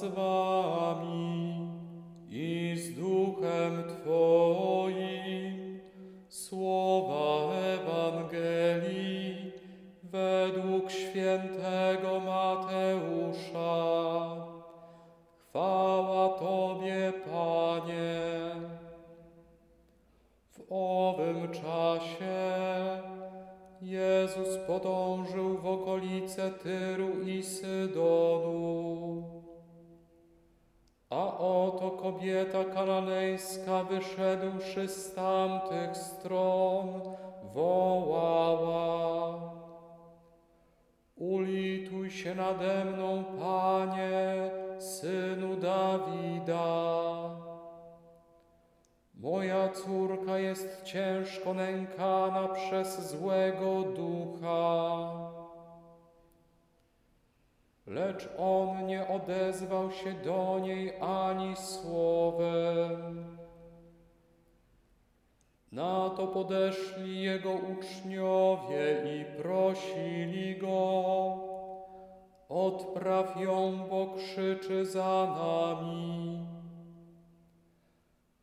z wami i z duchem Twoim. Słowa Ewangelii według świętego Mateusza. Chwała Tobie, Panie. W owym czasie Jezus podążył w okolice Tyru i Sydonu. A oto kobieta kananejska wyszedłszy z tamtych stron, wołała. Ulituj się nade mną, Panie, Synu Dawida. Moja córka jest ciężko nękana przez złego ducha. Lecz on nie odezwał się do niej ani słowem. Na to podeszli jego uczniowie i prosili go, odpraw ją, bo krzyczy za nami.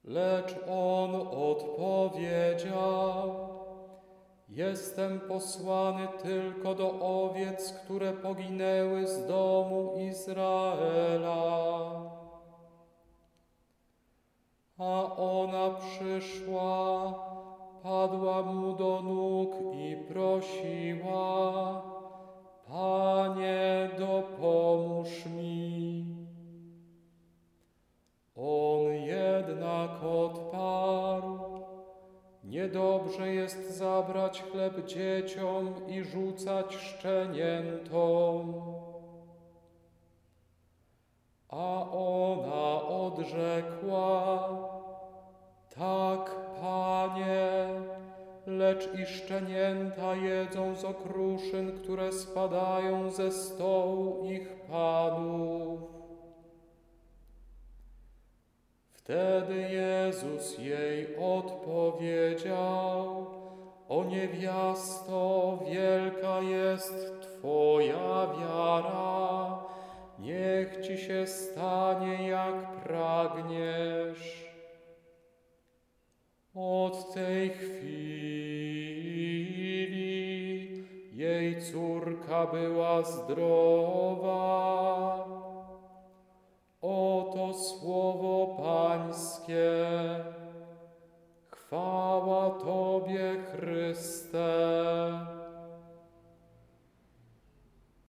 Lecz on odpowiedział, Jestem posłany tylko do owiec, które poginęły z domu Izraela. A ona przyszła, padła mu do nóg i prosiła, niedobrze jest zabrać chleb dzieciom i rzucać szczeniętom. A ona odrzekła, tak, Panie, lecz i szczenięta jedzą z okruszyn, które spadają ze stołu ich panów. Wtedy Jezus jej odpowiedział, o niewiasto, wielka jest Twoja wiara, niech Ci się stanie jak pragniesz. Od tej chwili jej córka była zdrowa. Oto słowo Pańskie. Chwała Tobie, Chryste.